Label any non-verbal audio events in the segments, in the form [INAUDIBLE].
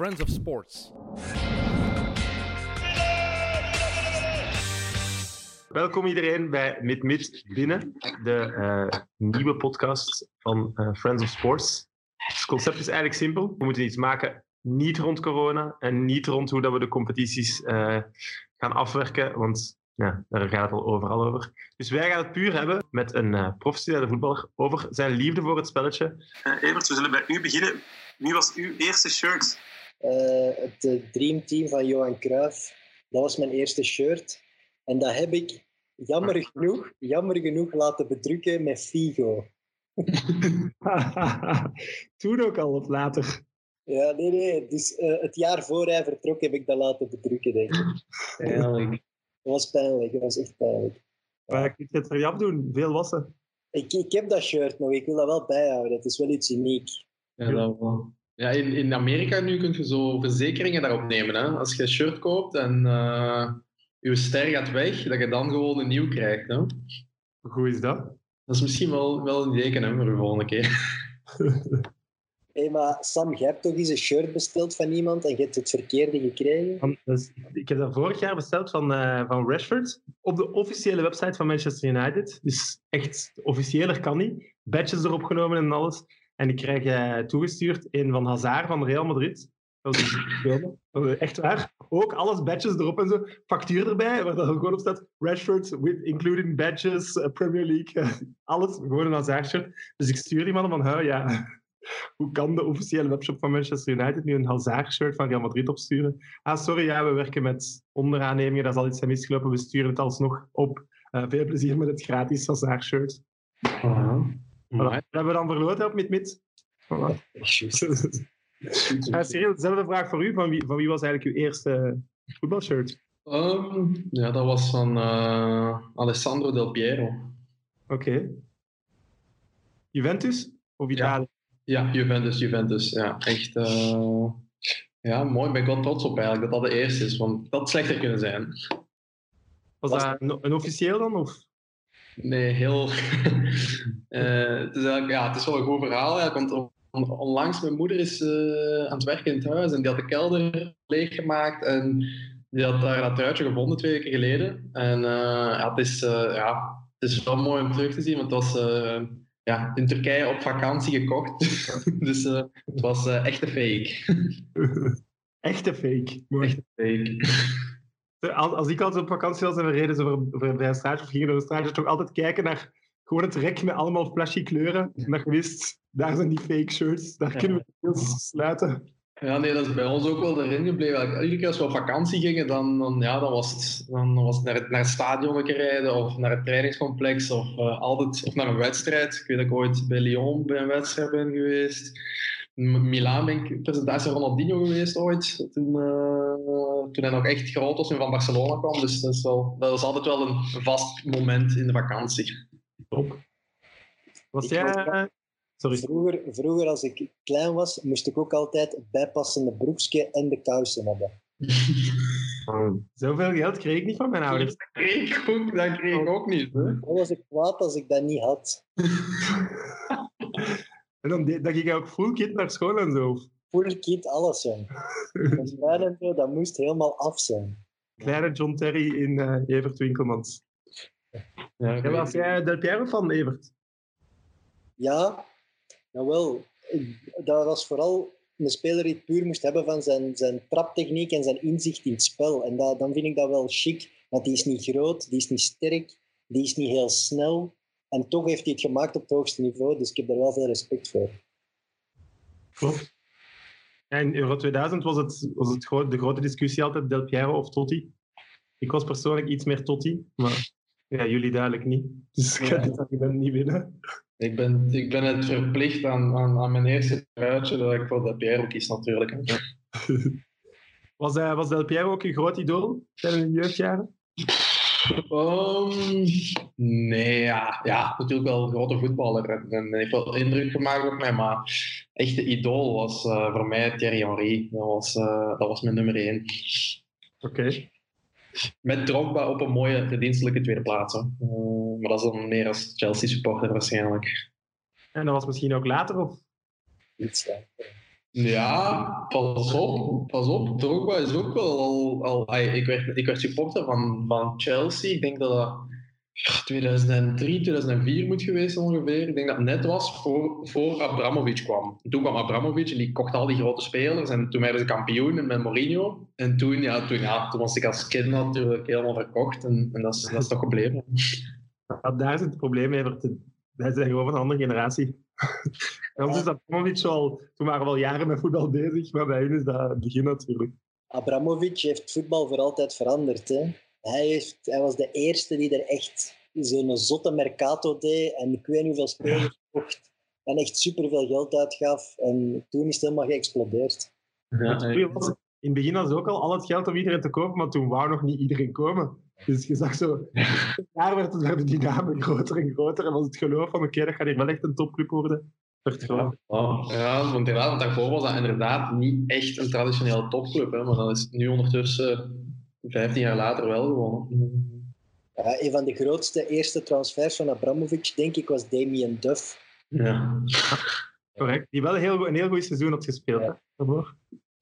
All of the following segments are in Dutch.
Friends of Sports. Welkom iedereen bij Mid Mid Binnen, de eh, nieuwe podcast van eh, Friends of Sports. Het concept is eigenlijk simpel. We moeten iets maken niet rond corona en niet rond hoe dat we de competities eh, gaan afwerken, want ja, daar gaat het al overal over. Dus wij gaan het puur hebben met een eh, professionele voetballer over zijn liefde voor het spelletje. Eh, Evert, we zullen bij u beginnen. Wie was uw eerste shirt? Eh, het eh, Dream Team van Johan Cruijff. Dat was mijn eerste shirt. En dat heb ik jammer genoeg, jammer genoeg laten bedrukken met Figo. [LAUGHS] Toen ook al, of later. Ja, nee, nee. Dus eh, het jaar voor hij vertrok heb ik dat laten bedrukken, denk ik. Eigenlijk. Dat was pijnlijk, dat was echt pijnlijk. Maar je het voor je afdoen? Veel wassen. Ik, ik heb dat shirt nog, ik wil dat wel bijhouden. Het is wel iets uniek. Ja, dat wel. Ja, in, in Amerika nu kun je zo verzekeringen daarop nemen. Hè? Als je een shirt koopt en eh, je ster gaat weg, dat je dan gewoon een nieuw krijgt. Hè? Hoe goed is dat? Dat is misschien wel, wel een teken hè, voor de volgende keer. [LAUGHS] Hé, maar Sam, jij hebt toch eens een shirt besteld van iemand en je hebt het verkeerde gekregen? Van- dus ik heb dat vorig jaar besteld van, eh, van Rashford op de officiële website van Manchester United. Dus echt, officiëler kan niet. Badges erop genomen en alles. En ik krijg eh, toegestuurd een van Hazard van Real Madrid. Dat was een Echt waar. Ook alles badges erop en zo. Factuur erbij, waar dat gewoon op staat. Rashford, with, including badges, eh, Premier League. eh, alles, gewoon een Hazard-shirt. Dus ik stuur die mannen van, "Huh, ja, [LAUGHS] hoe kan de officiële webshop van Manchester United nu een Hazard-shirt van Real Madrid opsturen? Ah, sorry, ja, we werken met onderaannemingen, daar zal iets zijn misgelopen, we sturen het alsnog op. Veel plezier met het gratis Hazard-shirt. Voilà. Dat hebben we dan verloten op Mid-Mid. Voilà. Uh, Cyril, dezelfde vraag voor u. Van wie, van wie was eigenlijk uw eerste voetbalshirt? Ehm, ja, dat was van eh, Alessandro Del Piero. Oké. Juventus of Italië? Ja, Juventus, Juventus. Ja, echt. eh, ja, mooi. Ben ik wel trots op eigenlijk dat dat de eerste is, want dat had slechter kunnen zijn. Was dat een, een officieel dan? Of? Nee, heel. [LAUGHS] Eh, het, is eigenlijk, ja, het is wel een goed verhaal. eigenlijk, want on- on- onlangs, mijn moeder is eh, aan het werken in het huis en die had de kelder leeggemaakt. En die had daar dat truitje gevonden twee weken geleden. En eh, ja, het, is, ja, het is wel mooi om terug te zien, want het was ja, in Turkije op vakantie gekocht. [LAUGHS] dus het was eh, echt een fake. Echte fake. Mooi. Echt een fake. Als, als ik altijd op vakantie was en we reden zo voor, bij een straatje of gingen door een straatje, toch altijd kijken naar gewoon het rek met allemaal flashy kleuren. En dat je wist, daar zijn die fake shirts, daar kunnen we heel sluiten. Ja, nee, dat is bij ons ook wel erin gebleven. Eigenlijk, Iedere keer als we op vakantie gingen, dan, dan, ja, dan was het, dan was het naar, het naar het stadion een keer rijden of naar het trainingscomplex of, eh, altijd, of naar een wedstrijd. Ik weet dat ik ooit bij Lyon bij een wedstrijd ben geweest. Milaan ben ik presentatie van Ronaldinho geweest ooit, toen, eh, toen hij nog echt groot was en van Barcelona kwam. Dus dat is, wel, dat is altijd wel een vast moment in de vakantie. Top. Was Ik jij... was- Sorry. Vroeger, vroeger, als ik klein was, moest ik ook altijd het bijpassende broekje en de kousen hebben. Zoveel geld kreeg ik niet van mijn ouders. Dat kreeg ik ook, dat kreeg ik ook niet. Hè? Dan was ik kwaad als ik dat niet had. [LAUGHS] En dan, dan ging ik ook full kit naar school en zo. Full kit, alles, jong. [LAUGHS] Dat en zo, dat moest helemaal af zijn. Kleine John Terry in eh, Evert Winkelmans. Ja, was jij Del Piero van Evert? Ja, jawel. Dat was vooral een speler die het puur moest hebben van zijn, zijn traptechniek en zijn inzicht in het spel. En dat, dan vind ik dat wel chic. Want die is niet groot, die is niet sterk, die is niet heel snel. En toch heeft hij het gemaakt op het hoogste niveau. Dus ik heb daar wel veel respect voor. Ja, in Euro 2000 was het, was het de grote discussie altijd Del Piero of Totti. Ik was persoonlijk iets meer Totti, maar ja, jullie duidelijk niet. Dus ik ga Ja. dit argument niet winnen. Ik ben, ik ben het verplicht aan, aan, aan mijn eerste truitje dat ik voor de Piero kies natuurlijk. [LAUGHS] Was, eh, was Del Piero ook een groot idool tijdens de jeugdjaren? Nee, ja, ja, natuurlijk wel een grote voetballer. En, heeft wel indruk gemaakt op mij, maar echte idool was eh, voor mij Thierry Henry. Dat was, eh, dat was mijn nummer één. Oké. Met Drogba op een mooie verdienstelijke tweede plaats. Eh, maar dat is dan meer als Chelsea supporter waarschijnlijk. En dat was misschien ook later, of? Iets, ja. Ja, pas op, pas op. Drogba is ook wel al... al ik, werd, ik werd supporter van, van Chelsea. Ik denk dat dat 2003, 2004 moet geweest ongeveer. Ik denk dat het net was voor, voor Abramovic kwam. Toen kwam Abramovic en die kocht al die grote spelers. En toen werden ze kampioen met Mourinho. En toen, ja, toen, ja, toen was ik als kind natuurlijk helemaal verkocht. En, en dat, is, dat is toch gebleven. Ja, daar is het probleem mee. Wij zijn gewoon van een andere generatie. [LAUGHS] Ons is Abramovic al... Toen waren we al jaren met voetbal bezig. Maar bij hun is dat het begin natuurlijk. Abramovic heeft voetbal voor altijd veranderd. Hè? Hij, heeft, hij was de eerste die er echt zo'n zotte mercato deed en ik weet niet hoeveel spelers kocht en echt superveel geld uitgaf. En toen is het helemaal geëxplodeerd. Ja, in het begin was ook al al het geld om iedereen te kopen, maar toen wou nog niet iedereen komen. Dus je zag zo, [LAUGHS] daar werd, werden die namen groter en groter en was het geloof van oké, dat gaat hier wel echt een topclub worden. Ja, ja, want inderdaad, want daarvoor was dat inderdaad niet echt een traditionele topclub. Hè, maar dat is nu ondertussen 15 jaar later wel gewonnen. Ja, een van de grootste eerste transfers van Abramovic, denk ik, was Damien Duff. Ja. Correct. Die wel een heel, een heel goed seizoen had gespeeld. Ja. Hè?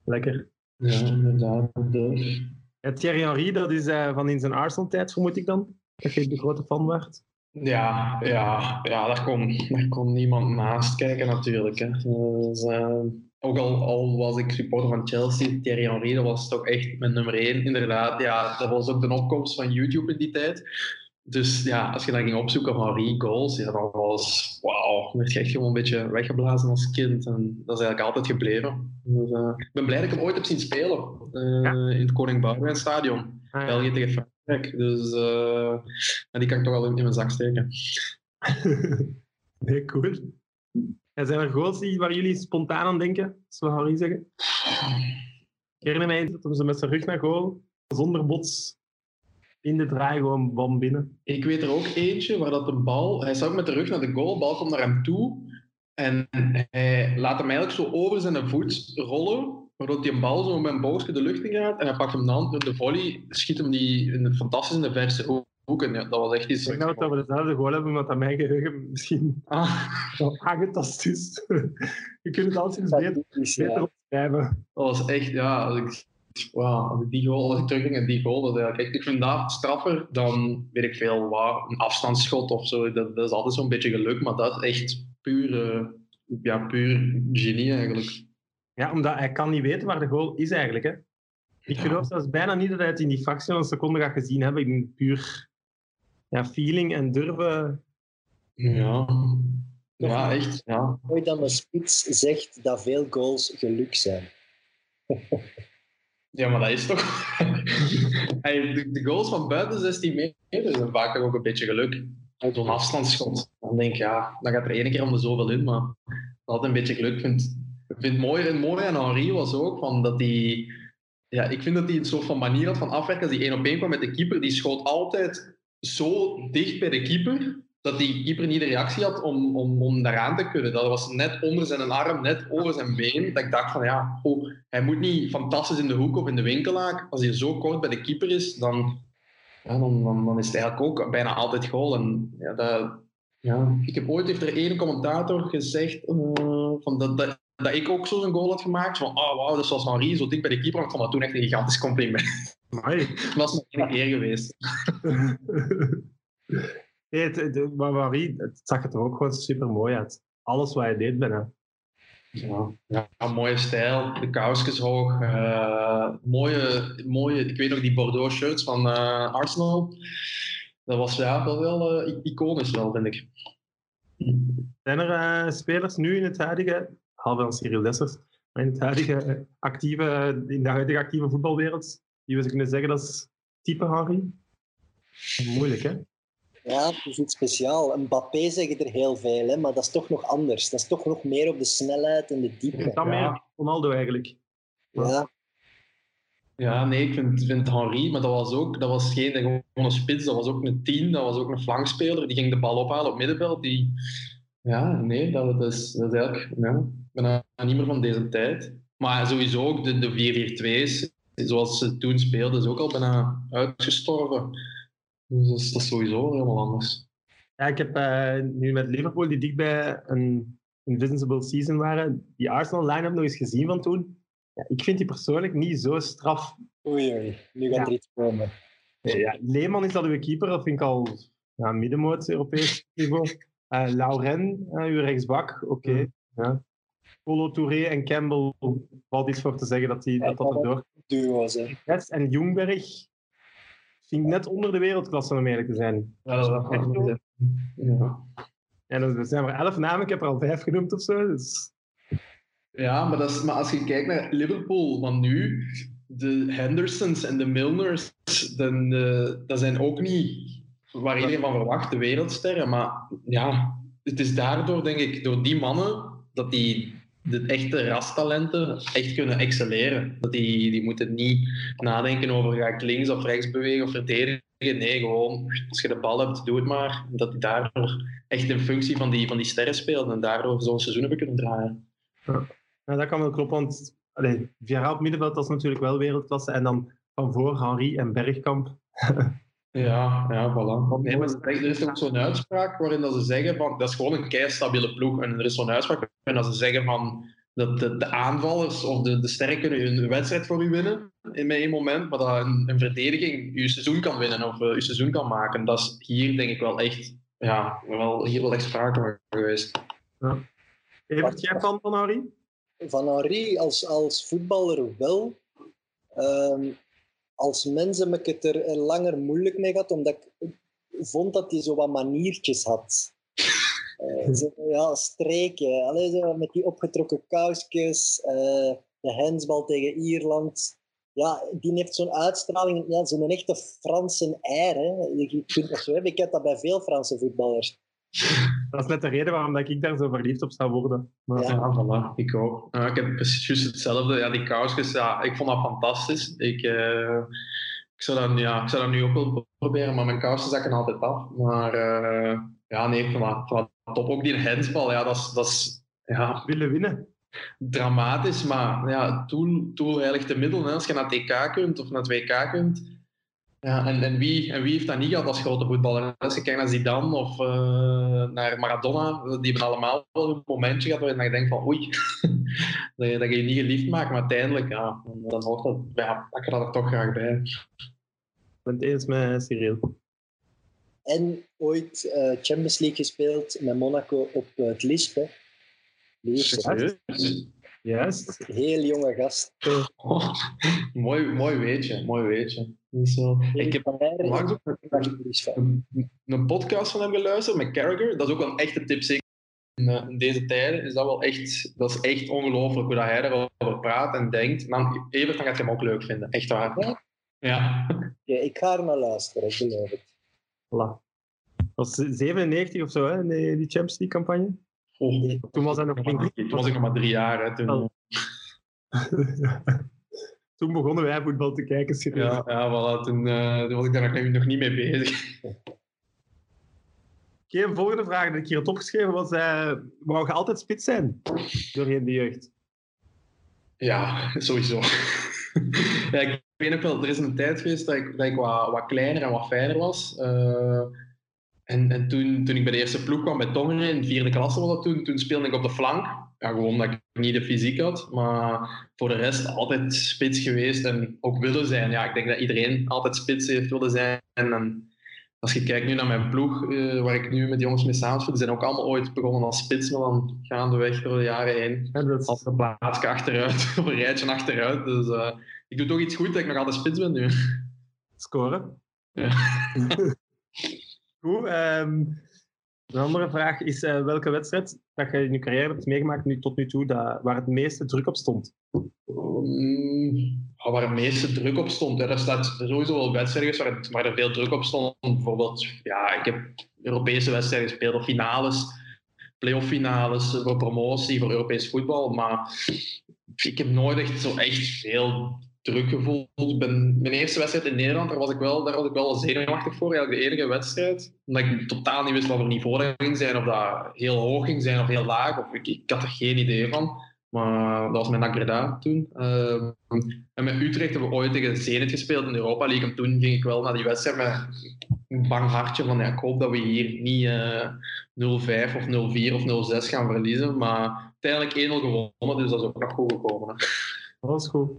Lekker. Ja, inderdaad. Duff. Thierry Henry, dat is uh, van in zijn Arsenal-tijd, vermoed ik dan? Dat je de grote fan werd. Ja, ja, ja daar, kon, daar kon niemand naast kijken natuurlijk. Hè. Uh, ook al, al, was ik supporter van Chelsea, Thierry Henry, was toch echt mijn nummer één. Inderdaad, ja, dat was ook de opkomst van YouTube in die tijd. Dus ja, als je dan ging opzoeken van Henry goals, ja, dan was, wauw, werd je echt gewoon een beetje weggeblazen als kind. En dat is eigenlijk altijd gebleven. Dus, uh, ik ben blij dat ik hem ooit heb zien spelen uh, ja. in het Koning Boudewijn Stadion. Ah, ja. België tegen Frankrijk. Dus uh, die kan ik toch wel in, in mijn zak steken. [LAUGHS] nee, cool. En zijn er goals die, waar jullie spontaan aan denken, als we Harry zeggen? Ik herinner mij dat ze met zijn rug naar goal, zonder bots, in de draai gewoon bam binnen. Ik weet er ook eentje waar dat de bal, hij zag met de rug naar de goal, de bal komt naar hem toe en hij laat hem eigenlijk zo over zijn voet rollen, waardoor die een bal zo met een boogje de lucht in gaat en hij pakt hem dan door de volley, schiet hem die in een fantastische verse hoeken. Ja, dat was echt iets. Ik denk dat we dezelfde goal hebben, omdat aan mijn geheugen misschien ah. aangetast is. [LAUGHS] Je kunt het altijd beter, beter opschrijven. Dat was echt, ja, als ik, wow, als ik die goal, als ik terugging en die goal, dat, kijk, ik vind dat straffer dan, weet ik veel, waar, een afstandsschot of zo. Dat, dat is altijd zo'n beetje geluk, maar dat is echt puur, uh, ja, puur genie eigenlijk. Ja, omdat hij kan niet weten waar de goal is eigenlijk. Hè? Ik geloof zelfs bijna niet dat hij het in die fractie van een seconde gaat gezien hebben. Ik ben puur ja, feeling en durven. Ja, ja echt. Ja. Ooit dan een spits zegt dat veel goals geluk zijn. Ja, maar dat is toch. [LAUGHS] de, goals van buiten 16 meter zijn vaak ook een beetje geluk. Zo'n afstandsschot. Dan denk je, ja, dan gaat er één keer om de zoveel in, maar altijd een beetje geluk. Ik vind, ik vind het mooi, en aan Henri was ook van dat hij. Ja, ik vind dat hij een soort van manier had van afwerken. Als hij één op één kwam met de keeper, die schoot altijd zo dicht bij de keeper dat die keeper niet de reactie had om, om, om daaraan te kunnen. Dat was net onder zijn arm, net over zijn been. Dat ik dacht van ja, oh, hij moet niet fantastisch in de hoek of in de winkelhaak. Als hij zo kort bij de keeper is, dan, ja, dan, dan, dan is het eigenlijk ook bijna altijd goal. En, ja, dat, ja. Ik heb ooit heeft er één commentator gezegd uh, van dat, dat, dat ik ook zo'n goal had gemaakt. Van, oh wauw, dat is zoals Henri, zo dik bij de keeper. Ik vond dat toen echt een gigantisch compliment. Dat was nog een keer geweest. [LAUGHS] nee, het, het, maar Marie, het zag er ook gewoon super mooi uit. Alles wat hij deed binnen. Ja, ja, mooie stijl, de kousjes hoog, uh, mooie, mooie, ik weet nog die Bordeaux shirts van uh, Arsenal. Dat was ja, wel, wel uh, iconisch wel, vind ik. Zijn er spelers nu in het huidige, halve van Cyril Dessers, maar in het huidige actieve, in de huidige actieve voetbalwereld, die we kunnen zeggen dat is type Harry? Moeilijk, hè? Ja, het is iets speciaals. Mbappé zeggen er heel veel, hè, maar dat is toch nog anders. Dat is toch nog meer op de snelheid en de diepte. Dat ja. meer Ronaldo eigenlijk. Ja. Ja, nee, ik vind, vind Henri, maar dat was ook, dat was geen gewoon een spits, dat was ook een tien, dat was ook een flankspeler, die ging de bal ophalen op middenveld. Die, ja, nee, dat, dat, is, dat is eigenlijk, ja, ik ben niet meer van deze tijd. Maar sowieso ook de, de 4-4-2's, zoals ze toen speelden, is ook al bijna uitgestorven. Dus dat is, dat is sowieso helemaal anders. Ja, ik heb uh, nu met Liverpool, die dicht bij een Invincible Season waren, die Arsenal line-up nog eens gezien van toen. Ja, ik vind die persoonlijk niet zo straf. Oei, oei. Nu gaat Ja. er iets komen. Ja, Leeman is dat uw keeper, dat vind ik al ja, middenmoot Europees niveau. [LAUGHS] Eh Lauren, eh, uw rechtsbak, oké. Ja. Polo Touré en Campbell valt iets voor te zeggen dat die, dat, dat erdoor Duo's, hè. Yes, en Jungberg vind ik net onder de wereldklasse om eerlijk te zijn. Ja, dat ja. En er zijn maar elf namen, ik heb er al vijf genoemd of zo. Dus... Ja, maar, dat is, maar als je kijkt naar Liverpool van nu, de Hendersons en de Milners, dan, eh, dat zijn ook niet waar iedereen van verwacht, de wereldsterren. Maar ja, het is daardoor, denk ik, door die mannen, dat die de echte rastalenten echt kunnen excelleren. Dat die, die moeten niet nadenken over ga ik links of rechts bewegen of verdedigen. Nee, gewoon als je de bal hebt, doe het maar. Dat die daardoor echt in functie van die, van die sterren spelen en daardoor zo'n seizoen hebben kunnen draaien. Ja, dat kan wel kloppen, want allee, Vieira op middenveld is natuurlijk wel wereldklasse. En dan van voor Henri en Bergkamp. [LAUGHS] Ja, ja, voilà. Nee, maar er is ook zo'n uitspraak waarin dat ze zeggen van dat is gewoon een keistabiele ploeg. En er is zo'n uitspraak waarin dat ze zeggen van dat de, de aanvallers of de, de sterren kunnen een wedstrijd voor u winnen in één moment, maar dat een, een verdediging je seizoen kan winnen of eh, je seizoen kan maken. Dat is hier denk ik wel echt, ja, wel, hier wel echt sprake van geweest. Evert, jij fan van Henri? Van Henri als, als voetballer wel. Ehm, als mens heb ik het er langer moeilijk mee gehad, omdat ik vond dat hij zo wat maniertjes had. [LAUGHS] Eh, zo, ja, streken. Allee, zo, met die opgetrokken kousjes. eh, de hensbal tegen Ierland. Ja, die heeft zo'n uitstraling, ja, zo'n echte Franse air. Hè. Je kunt dat zo hebben. Ik heb dat bij veel Franse voetballers. [LAUGHS] Dat is net de reden waarom dat ik daar zo verliefd op zou worden. Maar, Ja. Ja, voilà. Ik ook. Ik heb precies hetzelfde. Ja, die kousjes, ja, ik vond dat fantastisch. Ik, eh, ik, zou dat, ja, ik zou dat nu ook wel proberen, maar mijn kousen zakken altijd af. Maar eh, ja, nee, ik vond dat, ik vond dat top. Ook die hensbal, ja, dat is, dat is ja, willen winnen. dramatisch, maar ja, toen, toen eigenlijk te middel. Hè. Als je naar het EK kunt of naar het WK kunt. Ja, en, en, wie, en wie heeft dat niet gehad als grote voetballer? Als je kijkt naar Zidane of eh, naar Maradona, die hebben allemaal wel een momentje gehad waarin je denkt van oei, [LAUGHS] dat, je, dat je je niet geliefd maakt, maar uiteindelijk, ja, dan hoort dat, ja, dat er toch graag bij. Ik ben het eens met Cyril. En ooit eh, Champions League gespeeld met Monaco op eh, het Lisp. hè. Juist. Heel jonge gast. Oh, [LAUGHS] mooi, mooi weetje, mooi weetje. Dus, ik heb onlangs ook een, een podcast van hem geluisterd met Carragher. Dat is ook wel een echte tip, zeker in, eh, in deze tijden. Is dat, wel echt, dat is echt ongelooflijk hoe dat hij erover praat en denkt. En dan, Evert, dan gaat je hem ook leuk vinden. Echt waar. Ja? Ja. Ja, ik ga er naar luisteren, ik geloof het. Voilà. Dat was 97 of zo, hè, die, die Champions League campagne. Oh, Toen was hij nog flink. toen was ik nog maar drie jaar. Hè, toen, Oh. [LAUGHS] Toen begonnen wij voetbal te kijken, ja, ja, voilà, toen, eh, toen was ik daar nog, niet mee bezig. Oké, een volgende vraag die ik hier had opgeschreven was: eh, wou je altijd spits zijn doorheen de jeugd? Ja, [LAUGHS] sowieso. [LAUGHS] ja, ik weet ook wel, er is een tijd geweest dat ik, dat ik wat, wat kleiner en wat fijner was. Eh, en en toen, toen ik bij de eerste ploeg kwam bij Tongeren, in de vierde klasse was dat toen, toen speelde ik op de flank. Ja, gewoon dat ik niet de fysiek had. Maar voor de rest altijd spits geweest en ook willen zijn. Ja, ik denk dat iedereen altijd spits heeft willen zijn. En als je kijkt nu naar mijn ploeg, eh, waar ik nu met jongens mee samenspeel, die zijn ook allemaal ooit begonnen als spits, maar dan gaandeweg door de jaren heen Ja, dat als een plaatsje achteruit, [LAUGHS] of een rijtje achteruit. Dus eh, ik doe toch iets goed dat ik nog altijd spits ben nu. scoren. Ja. [LAUGHS] Goed. ehm, een andere vraag is: eh, welke wedstrijd dat je in je carrière hebt meegemaakt nu, tot nu toe dat, waar het meeste druk op stond? Mm, waar het meeste druk op stond. Hè. Er staat sowieso wel wedstrijden waar er veel druk op stond. Bijvoorbeeld, ja, ik heb Europese wedstrijden gespeeld, of finales, playoff finales voor promotie, voor Europees voetbal. Maar ik heb nooit echt zo echt veel druk gevoeld. Ben, mijn eerste wedstrijd in Nederland, daar was ik wel, daar was ik wel zenuwachtig voor. Eigenlijk de enige wedstrijd. Omdat ik totaal niet wist wat voor niveau dat ging zijn. Of dat heel hoog ging zijn of heel laag. Of ik, had er geen idee van. Maar dat was met NAC toen. Uh, en met Utrecht hebben we ooit tegen Zenit gespeeld in Europa League. En toen ging ik wel naar die wedstrijd met een bang hartje van ik hoop dat we hier niet uh, 0-5 of 0-4 of 0-6 gaan verliezen. Maar uiteindelijk 1-0 gewonnen, dus dat is ook nog goed gekomen. Hè. Dat is goed.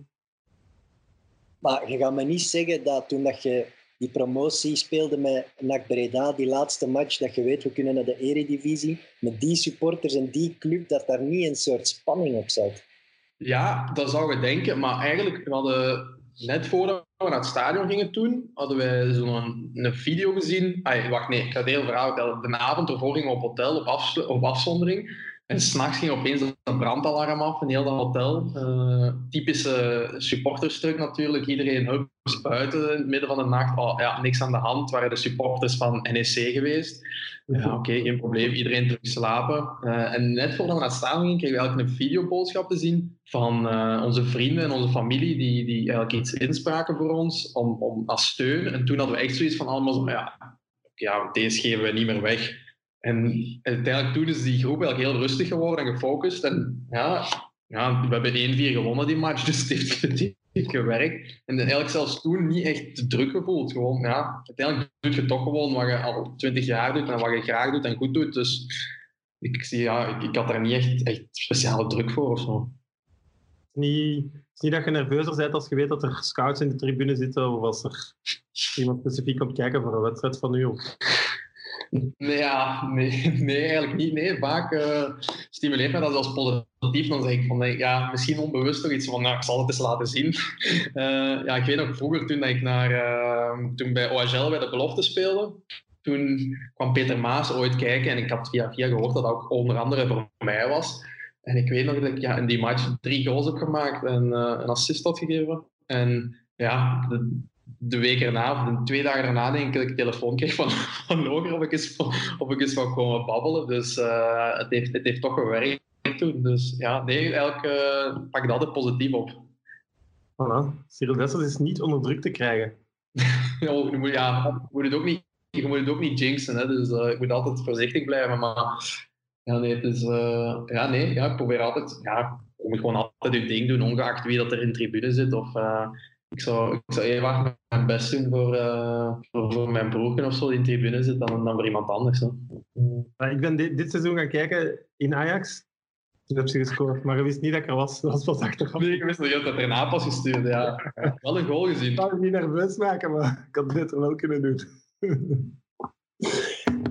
Maar je gaat me niet zeggen dat toen dat je die promotie speelde met NAC Breda, die laatste match, dat je weet, we kunnen naar de eredivisie, met die supporters en die club, dat daar niet een soort spanning op zat. Ja, dat zou je denken, maar eigenlijk, we hadden net voordat we naar het stadion gingen toen, hadden wij zo'n een video gezien. Ay, wacht, nee, ik ga het hele verhaal vertellen. De avond ervoor gingen we op hotel, op, op afzondering. En s'nachts ging opeens een brandalarm af in heel dat hotel. Uh, typische supporterstuk natuurlijk. Iedereen hups buiten in het midden van de nacht. Oh, ja, niks aan de hand. waren de supporters van NEC geweest. Ja, oké, geen probleem. Iedereen terug slapen. Uh, en net voordat we naar het stadion gingen, kregen we eigenlijk een videoboodschap te zien van uh, onze vrienden en onze familie die, die eigenlijk iets inspraken voor ons om, om als steun. En toen hadden we echt zoiets van allemaal zo, ja, ja, deze geven we niet meer weg. En uiteindelijk toen is die groep eigenlijk heel rustig geworden en gefocust. En ja, ja we hebben 1-4 gewonnen die match, [LAUGHS] dus het heeft, het gewerkt. En eigenlijk zelfs toen niet echt te druk gevoeld. Gewoon, ja, uiteindelijk doe je toch gewoon wat je al 20 jaar doet en wat je graag doet en goed doet. Dus ik, ja, ik, had daar niet echt, echt speciale druk voor of zo. Niet, het is niet dat je nerveuzer bent als je weet dat er scouts in de tribune zitten of als er iemand specifiek komt kijken voor een wedstrijd van u. Of... Nee, ja, nee, [LAUGHS] nee, eigenlijk niet. Nee, vaak uh, stimuleert mij dat als positief. Dan zeg ik van, ja, misschien onbewust toch iets van, nou, ik zal het eens laten zien. Uh, [LAUGHS] ja, ik weet nog vroeger toen ik naar, uh, toen bij OHL bij de belofte speelde, toen kwam Peter Maas ooit kijken en ik had via via gehoord dat dat ook onder andere voor mij was. En ik weet nog dat ik ja, in die match drie goals heb gemaakt en een assist had gegeven. En ja, de week erna, of twee dagen erna, denk ik dat ik een telefoon kreeg van, [LAUGHS] van Loger of ik eens, of ik eens van komen babbelen. Dus uh, het, heeft, het heeft toch gewerkt toen. Dus ja, nee, eigenlijk uh, pak dat het positief op. Voilà. Cyril Dessers is niet onder druk te krijgen. [LAUGHS] ja, je moet, ja, moet het ook niet, je moet het ook niet jinxen, hè, dus uh, ik moet altijd voorzichtig blijven. Maar ja, nee, het is, ja, nee, ja, ik probeer altijd, ja, je moet gewoon altijd je ding doen, ongeacht wie dat er in de tribune zit. Of, ik zou, ik zou heel hard mijn best doen voor, uh, voor, voor, mijn broer of zo die in de tribune zit dan, dan voor iemand anders. Ik ben dit, dit, seizoen gaan kijken in Ajax. Toen heb ze gescoord, maar ik wist niet dat ik er was. Dat was pas achteraf. Nee, ik wist nog dat er erna pas gestuurd. Ja. Wel een goal gezien. Ik zou het niet nerveus maken, maar ik had het beter wel kunnen doen.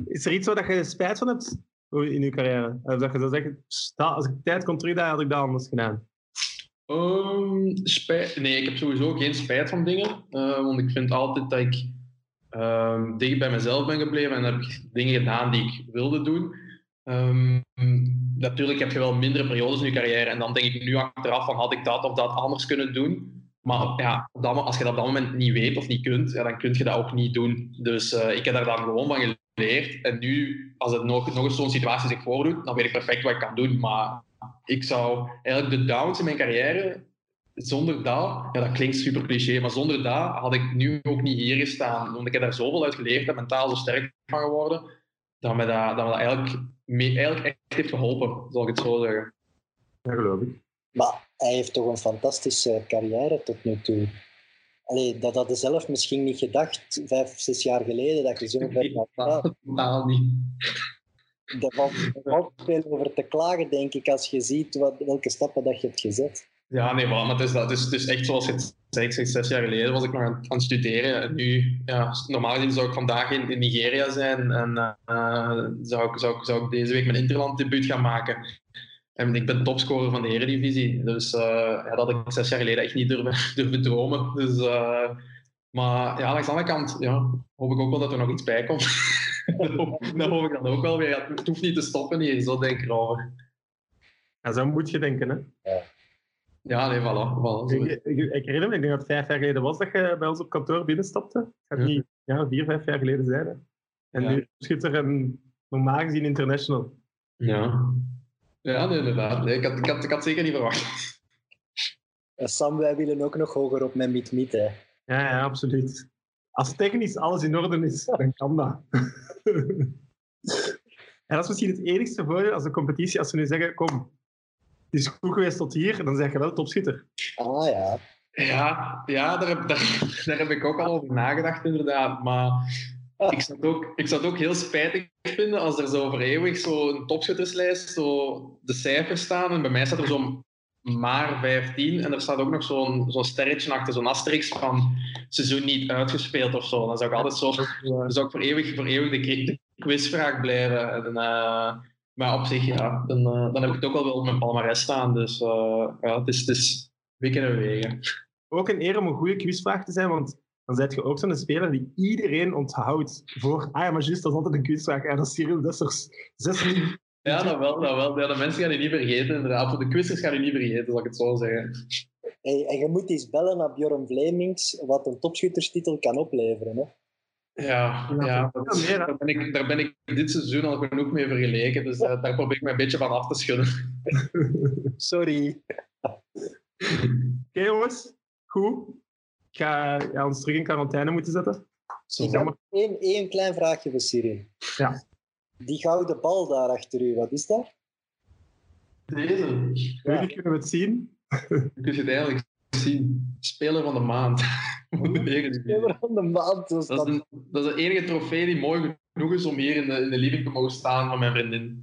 Is er iets waar je spijt van hebt in je carrière? Dat je zou zeggen, als ik tijd kon terugdraaien, had ik dat anders gedaan. Um, spijt, nee, ik heb sowieso geen spijt van dingen. Uh, want ik vind altijd dat ik um, dicht bij mezelf ben gebleven en heb ik dingen gedaan die ik wilde doen. Um, natuurlijk heb je wel mindere periodes in je carrière en dan denk ik nu achteraf van had ik dat of dat anders kunnen doen. Maar ja, als je dat op dat moment niet weet of niet kunt, ja, dan kun je dat ook niet doen. Dus uh, ik heb daar dan gewoon van geleerd. En nu, als het nog, nog eens zo'n situatie zich voordoet, dan weet ik perfect wat ik kan doen. Maar ik zou eigenlijk de downs in mijn carrière, zonder dat, ja, dat klinkt super cliché, maar zonder dat had ik nu ook niet hier gestaan. Want ik heb daar zoveel uit geleerd en mentaal zo sterk van geworden, dat me dat, dat, me dat eigenlijk, eigenlijk echt heeft geholpen, zal ik het zo zeggen. Ja, geloof ik. Maar hij heeft toch een fantastische carrière tot nu toe. Allee, dat had je zelf misschien niet gedacht, vijf, zes jaar geleden, dat je zo ver gaat. Totaal niet daar valt [LAUGHS] veel over te klagen, denk ik, als je ziet wat, welke stappen dat je hebt gezet. Ja, nee, maar het is, dat, het, is, het is echt zoals je het zei, zes jaar geleden was ik nog aan, het studeren. En nu, ja, normaal gezien zou ik vandaag in, in Nigeria zijn en uh, zou, ik, zou, zou ik deze week mijn interland debuut gaan maken. En ik ben topscorer van de Eredivisie. Dus uh, ja, dat had ik zes jaar geleden echt niet durven, [LAUGHS] durven dromen. Dus, uh, maar ja, langs de andere kant ja, hoop ik ook wel dat er nog iets bij komt. [LAUGHS] dat hoop ik dan ook wel weer. Het hoeft niet te stoppen hier, zo denk ik erover. Ja, zo moet je denken, hè? Ja. Ja, nee, voilà. voilà ik, ik, ik, herinner me, ik denk dat het vijf jaar geleden was dat je bij ons op kantoor binnenstapte. Het gaat niet ja, vier, vijf jaar geleden zijn. En ja. nu schiet er een normaal gezien international. Ja. Ja, nee, inderdaad. Nee, ik, had, ik, had, ik had zeker niet verwacht. Sam, wij willen ook nog hoger op met Meet Meet, hè? Ja, ja, absoluut. Als technisch alles in orde is, dan kan dat. en dat is misschien het enigste voordeel als een competitie, als we nu zeggen, kom, het is goed geweest tot hier, dan zeg je wel topschutter. Ah ja. Ja, ja daar, heb, daar, daar heb ik ook al over nagedacht, inderdaad. Maar ik zou, het ook, ik zou het ook heel spijtig vinden als er zo voor eeuwig zo'n topschutterslijst zo de cijfers staan. En bij mij staat er zo'n maar 15 en er staat ook nog zo'n zo'n sterretje achter, zo'n asterix van seizoen niet uitgespeeld of zo. Dan zou ik altijd zo, dan zou ik voor eeuwig, voor eeuwig de, quizvraag blijven. En, uh, maar op zich, ja, dan, uh, dan heb ik het ook al wel op mijn palmarès staan. Dus uh, ja, het is, het is wikken en wegen. Ook een eer om een goede quizvraag te zijn, want dan zet je ook zo'n speler die iedereen onthoudt voor, ah ja, maar juist, dat is altijd een quizvraag. Ja, dat is Cyril Dessers. Zes ja, dat wel, dat wel. Ja, de mensen gaan je niet vergeten, inderdaad. Voor de quizzers gaan je niet vergeten, zal ik het zo zeggen. Hey, en je moet eens bellen naar Bjorn Vlemings, wat een topschutterstitel kan opleveren. Hè? Ja, ja dat, daar, ben ik, daar ben ik dit seizoen al genoeg mee vergeleken. Dus uh, daar probeer ik me een beetje van af te schudden. [LAUGHS] Sorry. Oké, okay, jongens. Goed. Ik ga ja, ons terug in quarantaine moeten zetten. Zo ik heb één, één klein vraagje voor Cyril. Ja. Die gouden bal daar achter u, wat is dat? Deze. Ja. kunnen we het zien? [LAUGHS] Je kunt het eigenlijk zien. Speler van de maand. [LAUGHS] Speler van de maand. Dat is, dat, is dat is de enige trofee die mooi genoeg is om hier in de, in de living te mogen staan van mijn vriendin.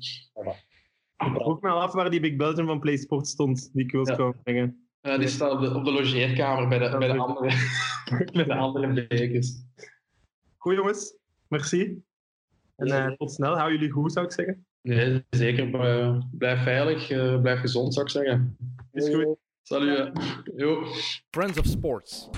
Ik vroeg me al af waar die Big Belgium van PlaySport stond, die ik wil ja. brengen. Uh, die staat op de, op de logeerkamer bij de, bij de andere, [LAUGHS] bij de andere bekers. Goed jongens, merci. En uh, tot snel. Hou jullie goed, zou ik zeggen. Nee, zeker. Blijf veilig, uh, blijf gezond, zou ik zeggen. Is goed. Salut. Yo. Friends of Sports.